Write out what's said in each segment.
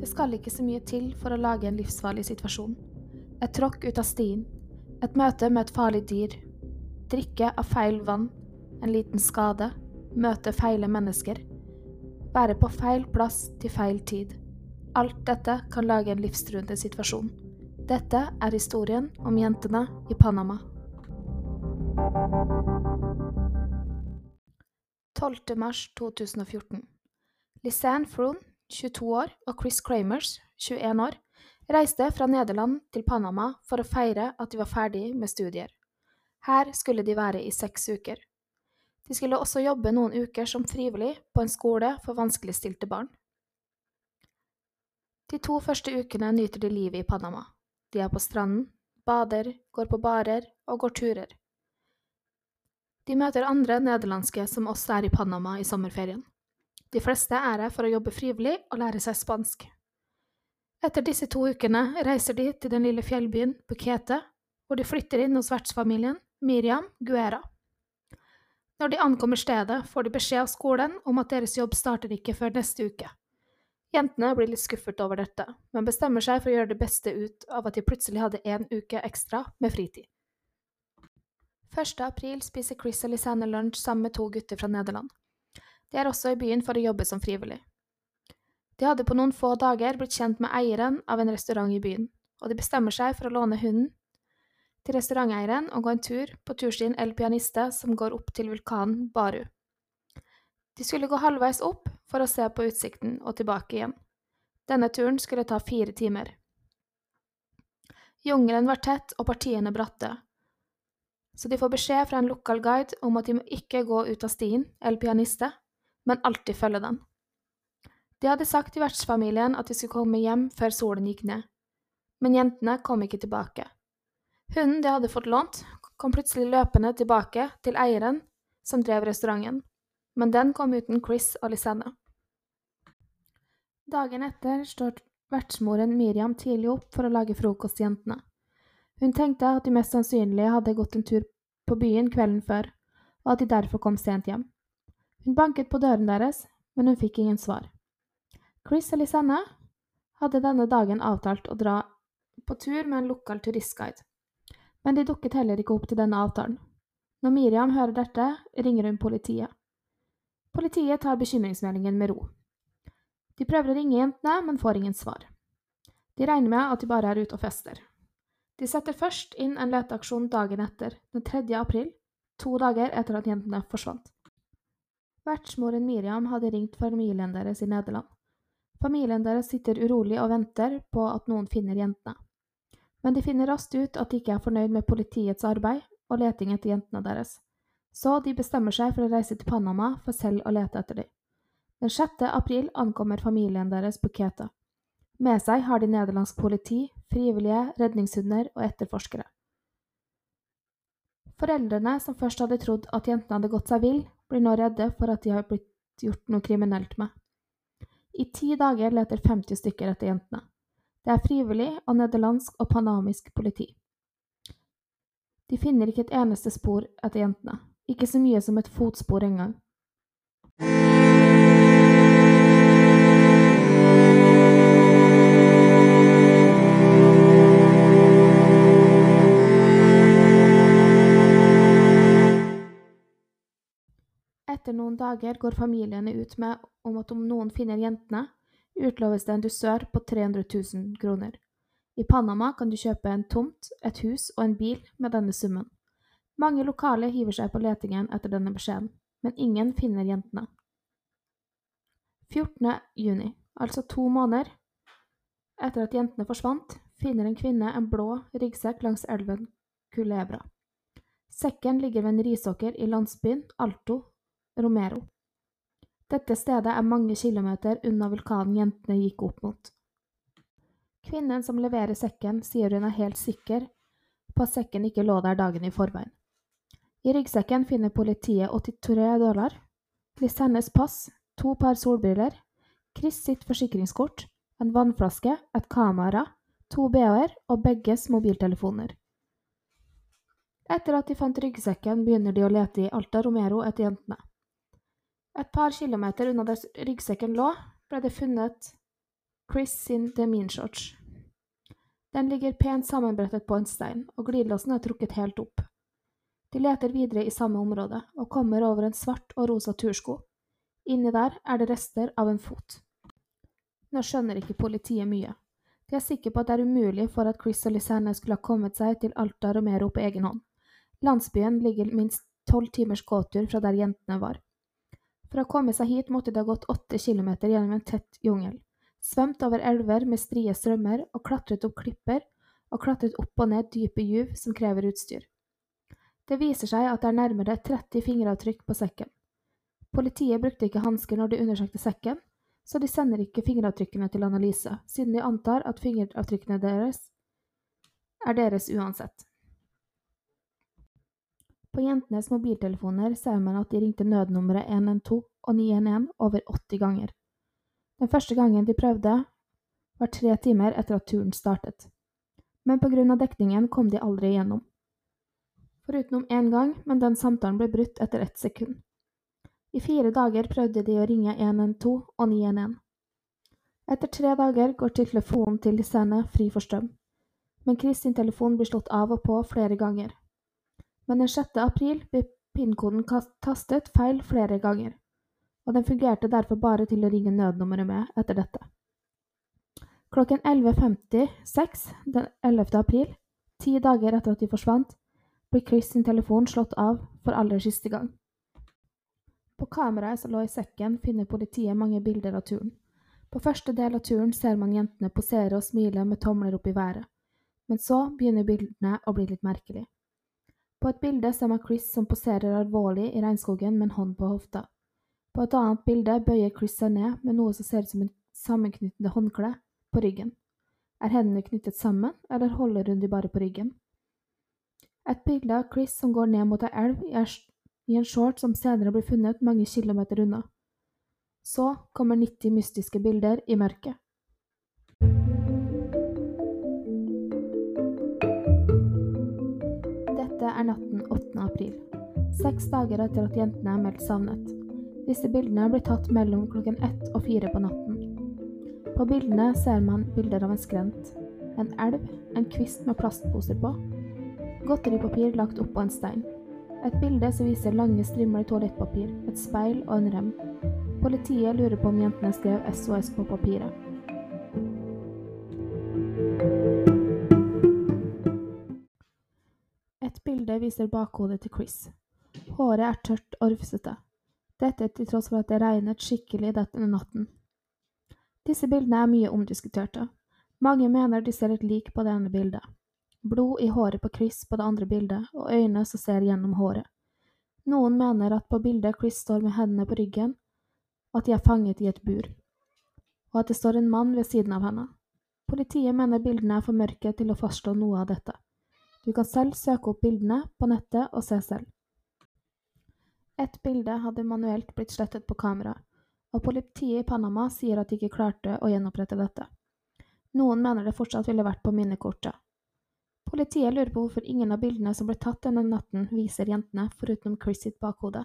Det skal ikke så mye til for å lage en livsfarlig situasjon. Et tråkk ut av stien, et møte med et farlig dyr, drikke av feil vann, en liten skade, møte feile mennesker, være på feil plass til feil tid. Alt dette kan lage en livstruende situasjon. Dette er historien om jentene i Panama. 12. mars 2014. Lisanne Froon, 22 år, og Chris Kramers, 21 år, reiste fra Nederland til Panama for å feire at de var ferdig med studier. Her skulle de være i seks uker. De skulle også jobbe noen uker som frivillig på en skole for vanskeligstilte barn. De to første ukene nyter de livet i Panama. De er på stranden, bader, går på barer og går turer. De møter andre nederlandske som også er i Panama i sommerferien. De fleste er her for å jobbe frivillig og lære seg spansk. Etter disse to ukene reiser de til den lille fjellbyen Bukete, hvor de flytter inn hos vertsfamilien Miriam Guera. Når de ankommer stedet, får de beskjed av skolen om at deres jobb starter ikke før neste uke. Jentene blir litt skuffet over dette, men bestemmer seg for å gjøre det beste ut av at de plutselig hadde en uke ekstra med fritid. 1. april spiser Chris og Lisanne lunsj sammen med to gutter fra Nederland. De er også i byen for å jobbe som frivillig. De hadde på noen få dager blitt kjent med eieren av en restaurant i byen, og de bestemmer seg for å låne hunden til restauranteieren og gå en tur på turstien El Pianiste som går opp til vulkanen Baru. De skulle gå halvveis opp for å se på utsikten og tilbake igjen. Denne turen skulle ta fire timer. Jungelen var tett og partiene bratte, så de får beskjed fra en lokal guide om at de må ikke gå ut av stien, El Pianiste, men alltid følge den. De hadde sagt til vertsfamilien at de skulle komme hjem før solen gikk ned, men jentene kom ikke tilbake. Hunden de hadde fått lånt, kom plutselig løpende tilbake til eieren som drev restauranten, men den kom uten Chris og Lisanne. Dagen etter står vertsmoren Miriam tidlig opp for å lage frokost til jentene. Hun tenkte at de mest sannsynlig hadde gått en tur på byen kvelden før, og at de derfor kom sent hjem. Hun banket på døren deres, men hun fikk ingen svar. Chris og Lisanne hadde denne dagen avtalt å dra på tur med en lokal turistguide, men de dukket heller ikke opp til denne avtalen. Når Miriam hører dette, ringer hun politiet. Politiet tar bekymringsmeldingen med ro. De prøver å ringe jentene, men får ingen svar. De regner med at de bare er ute og fester. De setter først inn en leteaksjon dagen etter, den 3. april, to dager etter at jentene forsvant. Vertsmoren Miriam hadde ringt familien deres i Nederland. Familien deres sitter urolig og venter på at noen finner jentene. Men de finner raskt ut at de ikke er fornøyd med politiets arbeid og leting etter jentene deres, så de bestemmer seg for å reise til Panama for selv å lete etter dem. Den 6. april ankommer familien deres på Keta. Med seg har de nederlandsk politi, frivillige, redningshunder og etterforskere. Foreldrene, som først hadde trodd at jentene hadde gått seg vill, blir nå redde for at de har blitt gjort noe kriminelt med. I ti dager leter 50 stykker etter jentene. Det er frivillig og nederlandsk og panamisk politi. De finner ikke et eneste spor etter jentene, ikke så mye som et fotspor engang. Dager går familiene ut med om at om noen finner jentene, utloves det en dusør på 300 000 kroner. I Panama kan du kjøpe en tomt, et hus og en bil med denne summen. Mange lokale hiver seg på letingen etter denne beskjeden, men ingen finner jentene. 14. juni, altså to måneder etter at jentene forsvant, finner en kvinne en blå ryggsekk langs elven Culebra. Sekken ligger ved en risåker i landsbyen Alto Romero. Dette stedet er mange kilometer unna vulkanen jentene gikk opp mot. Kvinnen som leverer sekken, sier hun er helt sikker på at sekken ikke lå der dagen i forveien. I ryggsekken finner politiet 83 dollar, Lisannes pass, to par solbriller, Chris sitt forsikringskort, en vannflaske, et kamera, to bh-er og begges mobiltelefoner. Etter at de fant ryggsekken, begynner de å lete i Alta Romero etter jentene. Et par kilometer unna der ryggsekken lå, ble det funnet Chris sin deminshorts. Den ligger pent sammenbrettet på en stein, og glidelåsen er trukket helt opp. De leter videre i samme område, og kommer over en svart og rosa tursko. Inni der er det rester av en fot. Nå skjønner ikke politiet mye. De er sikre på at det er umulig for at Chris og Lisanne skulle ha kommet seg til Alta Romero på egen hånd. Landsbyen ligger minst tolv timers gåtur fra der jentene var. For å komme seg hit måtte de ha gått åtte kilometer gjennom en tett jungel svømt over elver med strie strømmer og klatret opp klipper og klatret opp og ned dype juv som krever utstyr. Det viser seg at det er nærmere 30 fingeravtrykk på sekken. Politiet brukte ikke hansker når de undersøkte sekken, så de sender ikke fingeravtrykkene til analyse, siden de antar at fingeravtrykkene deres er deres uansett. På jentenes mobiltelefoner ser man at de ringte nødnummeret 112 og 911 over 80 ganger. Den første gangen de prøvde, var tre timer etter at turen startet. Men på grunn av dekningen kom de aldri igjennom. Forutenom én gang, men den samtalen ble brutt etter ett sekund. I fire dager prøvde de å ringe 112 og 911. Etter tre dager går telefonen til Lisane fri for strøm, men Chris sin telefon blir slått av og på flere ganger. Men den 6. april ble pinnkoden tastet feil flere ganger og den fungerte derfor bare til å ringe nødnummeret med etter dette. Klokken 11.56 den 11. april, ti dager etter at de forsvant, ble Chris sin telefon slått av for aller siste gang. På kameraet som lå i sekken, finner politiet mange bilder av turen. På første del av turen ser man jentene posere og smile med tomler opp i været, men så begynner bildene å bli litt merkelige. På et bilde ser man Chris som poserer alvorlig i regnskogen med en hånd på hofta. På et annet bilde bøyer Chris seg ned med noe som ser ut som et sammenknyttende håndkle på ryggen. Er hendene knyttet sammen, eller holder hun de bare på ryggen? Et bilde av Chris som går ned mot ei elv i en short som senere blir funnet mange kilometer unna. Så kommer 90 mystiske bilder i mørket. Er natten 8. april, seks dager etter at jentene er meldt savnet. Disse bildene blir tatt mellom klokken ett og fire på natten. På bildene ser man bilder av en skrent, en elv, en kvist med plastposer på, godteripapir lagt oppå en stein, et bilde som viser lange strimler toalettpapir, et speil og en rem. Politiet lurer på om jentene skrev SOS på papiret. Viser bakhodet til Chris. Håret er tørt og rufsete. Dette til tross for at det regnet skikkelig denne natten. Disse bildene er mye omdiskuterte. Mange mener de ser et lik på det ene bildet. Blod i håret på Chris på det andre bildet, og øyne som ser gjennom håret. Noen mener at på bildet Chris står med hendene på ryggen, at de er fanget i et bur, og at det står en mann ved siden av henne. Politiet mener bildene er for mørke til å fastslå noe av dette. Du kan selv søke opp bildene på nettet og se selv. Et bilde hadde manuelt blitt slettet på kamera, og politiet i Panama sier at de ikke klarte å gjenopprette dette. Noen mener det fortsatt ville vært på minnekortet. Politiet lurer på hvorfor ingen av bildene som ble tatt denne natten, viser jentene, foruten Chris sitt bakhode.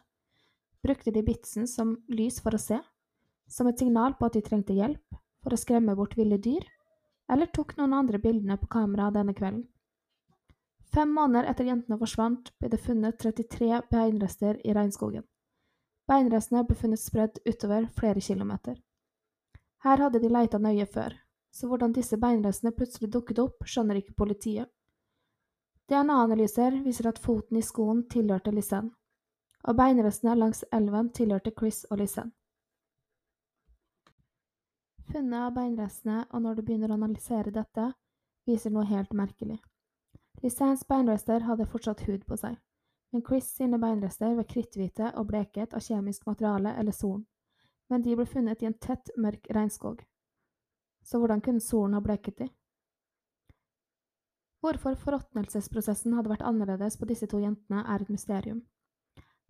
Brukte de bitsen som lys for å se? Som et signal på at de trengte hjelp? For å skremme bort ville dyr? Eller tok noen andre bildene på kamera denne kvelden? Fem måneder etter jentene forsvant, ble det funnet 33 beinrester i regnskogen. Beinrestene ble funnet spredd utover flere kilometer. Her hadde de leita nøye før, så hvordan disse beinrestene plutselig dukket opp, skjønner ikke politiet. DNA-analyser viser at foten i skoen tilhørte Lisanne, og beinrestene langs elven tilhørte Chris og Lisanne. Funnet av beinrestene, og når du begynner å analysere dette, viser noe helt merkelig. Lisannes beinrester hadde fortsatt hud på seg, men Chris sine beinrester var kritthvite og bleket av kjemisk materiale eller solen, men de ble funnet i en tett, mørk regnskog. Så hvordan kunne solen ha bleket de? Hvorfor forråtnelsesprosessen hadde vært annerledes på disse to jentene, er et mysterium.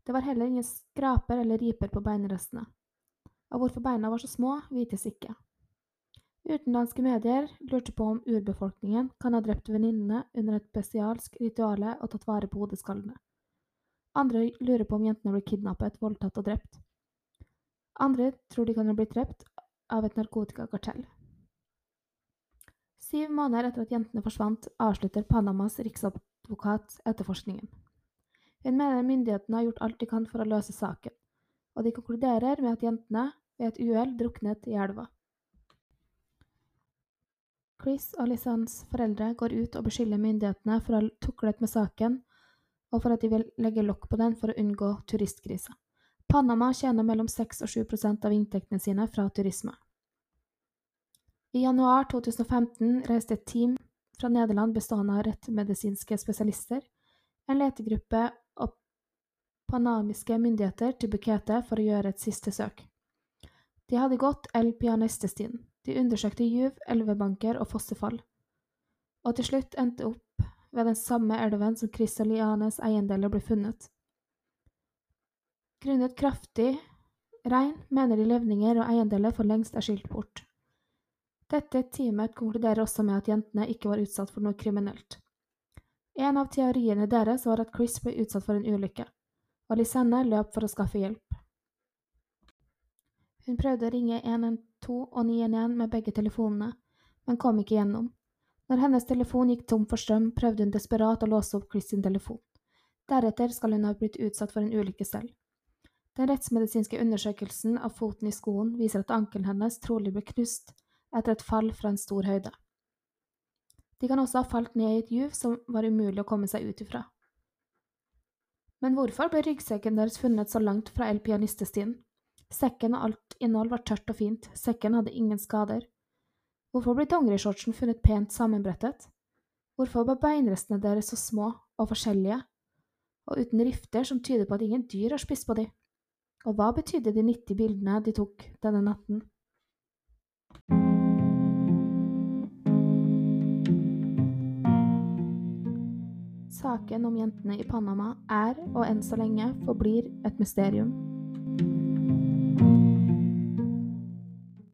Det var heller ingen skraper eller riper på beinrestene, og hvorfor beina var så små, vites ikke. Utenlandske medier lurte på om urbefolkningen kan ha drept venninnene under et bestialsk rituale og tatt vare på hodeskallene. Andre lurer på om jentene ble kidnappet, voldtatt og drept. Andre tror de kan ha blitt drept av et narkotikakartell. Syv måneder etter at jentene forsvant, avslutter Panamas riksadvokat etterforskningen. Hun mener myndighetene har gjort alt de kan for å løse saken, og de konkluderer med at jentene ved et uhell druknet i elva. Chris og Lisans foreldre går ut og beskylder myndighetene for å ha tuklet med saken, og for at de vil legge lokk på den for å unngå turistkrisa. Panama tjener mellom 6 og 7% av inntektene sine fra turisme. I januar 2015 reiste et team fra Nederland bestående av rettmedisinske spesialister, en letegruppe og panamiske myndigheter til Bukete for å gjøre et siste søk. De hadde gått El Pianestestien, de undersøkte juv, elvebanker og fossefall, og til slutt endte opp ved den samme elven som Chris og Lianes eiendeler ble funnet. Grunnet kraftig regn mener de levninger og eiendeler for lengst er skylt bort. Dette teamet konkluderer også med at jentene ikke var utsatt for noe kriminelt. En av teoriene deres var at Chris ble utsatt for en ulykke, og Lisanne løp for å skaffe hjelp. Hun prøvde å ringe 112 og 911 med begge telefonene, men kom ikke gjennom. Når hennes telefon gikk tom for strøm, prøvde hun desperat å låse opp Chris sin telefon. Deretter skal hun ha blitt utsatt for en ulykke selv. Den rettsmedisinske undersøkelsen av foten i skoen viser at ankelen hennes trolig ble knust etter et fall fra en stor høyde. De kan også ha falt ned i et juv som var umulig å komme seg ut ifra. Men hvorfor ble ryggsekken deres funnet så langt fra El Pianistestien? Sekken og alt innhold var tørt og fint, sekken hadde ingen skader. Hvorfor ble dongerishortsen funnet pent sammenbrettet? Hvorfor var beinrestene deres så små og forskjellige, og uten rifter som tyder på at ingen dyr har spist på dem? Og hva betydde de 90 bildene de tok denne natten? Saken om jentene i Panama er, og enn så lenge, forblir et mysterium.